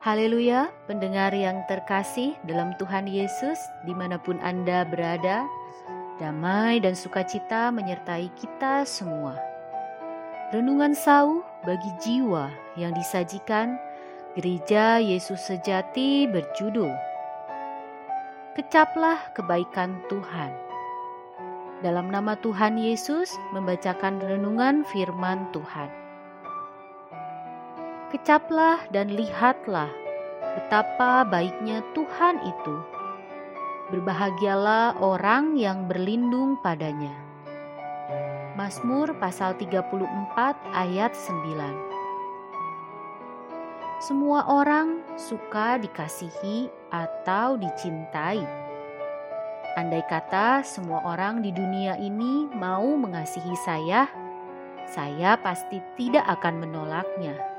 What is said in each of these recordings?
Haleluya, pendengar yang terkasih dalam Tuhan Yesus, di mana pun Anda berada, damai dan sukacita menyertai kita semua. Renungan sauh bagi jiwa yang disajikan Gereja Yesus Sejati berjudul Kecaplah Kebaikan Tuhan. Dalam nama Tuhan Yesus membacakan renungan firman Tuhan. Kecaplah dan lihatlah betapa baiknya Tuhan itu. Berbahagialah orang yang berlindung padanya. Mazmur pasal 34 ayat 9 Semua orang suka dikasihi atau dicintai. Andai kata semua orang di dunia ini mau mengasihi saya, saya pasti tidak akan menolaknya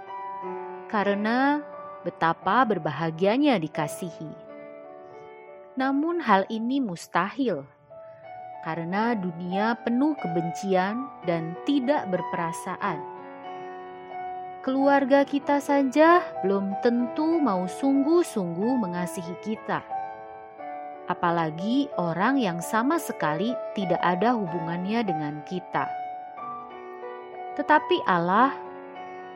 karena betapa berbahagianya dikasihi. Namun, hal ini mustahil karena dunia penuh kebencian dan tidak berperasaan. Keluarga kita saja belum tentu mau sungguh-sungguh mengasihi kita, apalagi orang yang sama sekali tidak ada hubungannya dengan kita. Tetapi Allah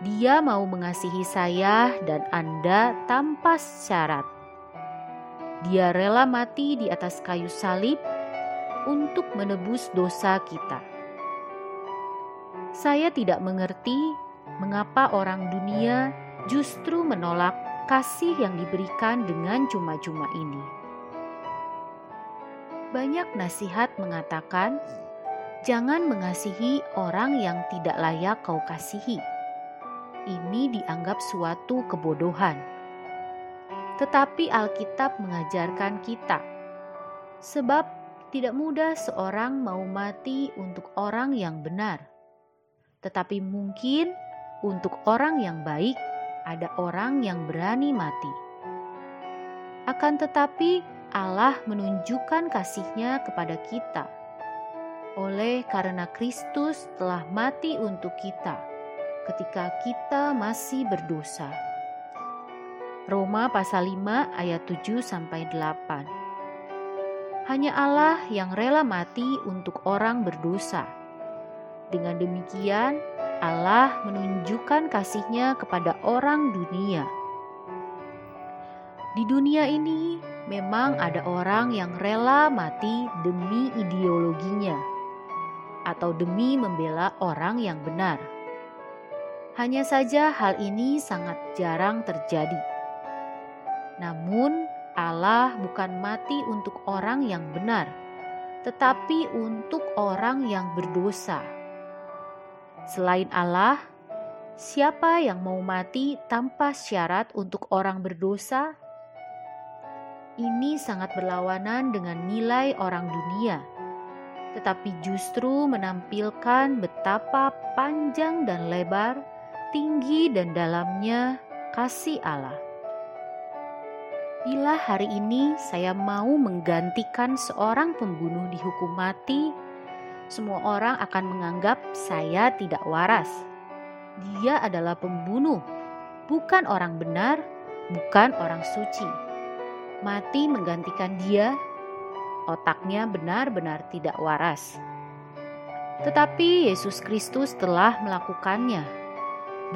dia mau mengasihi saya dan Anda tanpa syarat. Dia rela mati di atas kayu salib untuk menebus dosa kita. Saya tidak mengerti mengapa orang dunia justru menolak kasih yang diberikan dengan cuma-cuma ini. Banyak nasihat mengatakan, "Jangan mengasihi orang yang tidak layak kau kasihi." Ini dianggap suatu kebodohan. Tetapi Alkitab mengajarkan kita, sebab tidak mudah seorang mau mati untuk orang yang benar, tetapi mungkin untuk orang yang baik ada orang yang berani mati. Akan tetapi Allah menunjukkan kasihnya kepada kita oleh karena Kristus telah mati untuk kita ketika kita masih berdosa. Roma pasal 5 ayat 7 sampai 8. Hanya Allah yang rela mati untuk orang berdosa. Dengan demikian, Allah menunjukkan kasihnya kepada orang dunia. Di dunia ini memang ada orang yang rela mati demi ideologinya atau demi membela orang yang benar. Hanya saja hal ini sangat jarang terjadi. Namun, Allah bukan mati untuk orang yang benar, tetapi untuk orang yang berdosa. Selain Allah, siapa yang mau mati tanpa syarat untuk orang berdosa? Ini sangat berlawanan dengan nilai orang dunia, tetapi justru menampilkan betapa panjang dan lebar tinggi dan dalamnya kasih Allah. Bila hari ini saya mau menggantikan seorang pembunuh dihukum mati, semua orang akan menganggap saya tidak waras. Dia adalah pembunuh, bukan orang benar, bukan orang suci. Mati menggantikan dia, otaknya benar-benar tidak waras. Tetapi Yesus Kristus telah melakukannya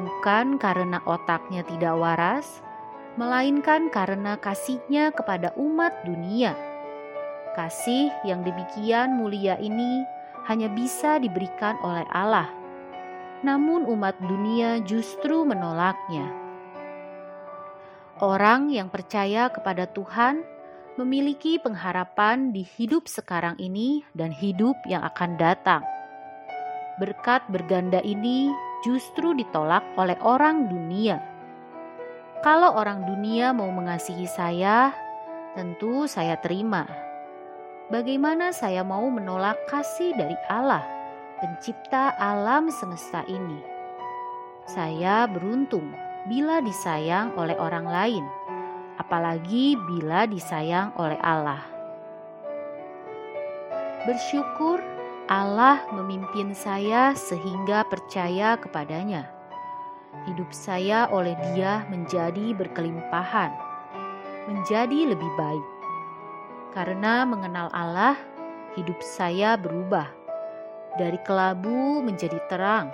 bukan karena otaknya tidak waras, melainkan karena kasihnya kepada umat dunia. Kasih yang demikian mulia ini hanya bisa diberikan oleh Allah, namun umat dunia justru menolaknya. Orang yang percaya kepada Tuhan memiliki pengharapan di hidup sekarang ini dan hidup yang akan datang. Berkat berganda ini justru ditolak oleh orang dunia. Kalau orang dunia mau mengasihi saya, tentu saya terima. Bagaimana saya mau menolak kasih dari Allah, Pencipta alam semesta ini? Saya beruntung bila disayang oleh orang lain, apalagi bila disayang oleh Allah. Bersyukur Allah memimpin saya sehingga percaya kepadanya. hidup saya oleh Dia menjadi berkelimpahan, menjadi lebih baik. Karena mengenal Allah, hidup saya berubah dari kelabu menjadi terang,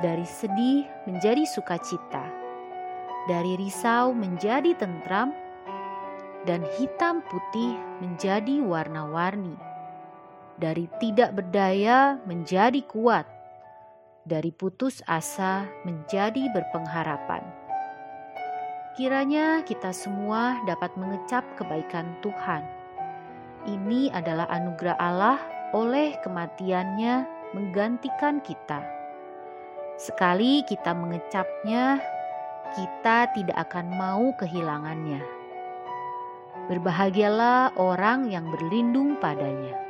dari sedih menjadi sukacita, dari risau menjadi tentram, dan hitam putih menjadi warna-warni, dari tidak berdaya menjadi kuat, dari putus asa menjadi berpengharapan. Kiranya kita semua dapat mengecap kebaikan Tuhan. Ini adalah anugerah Allah oleh kematiannya menggantikan kita. Sekali kita mengecapnya, kita tidak akan mau kehilangannya. Berbahagialah orang yang berlindung padanya.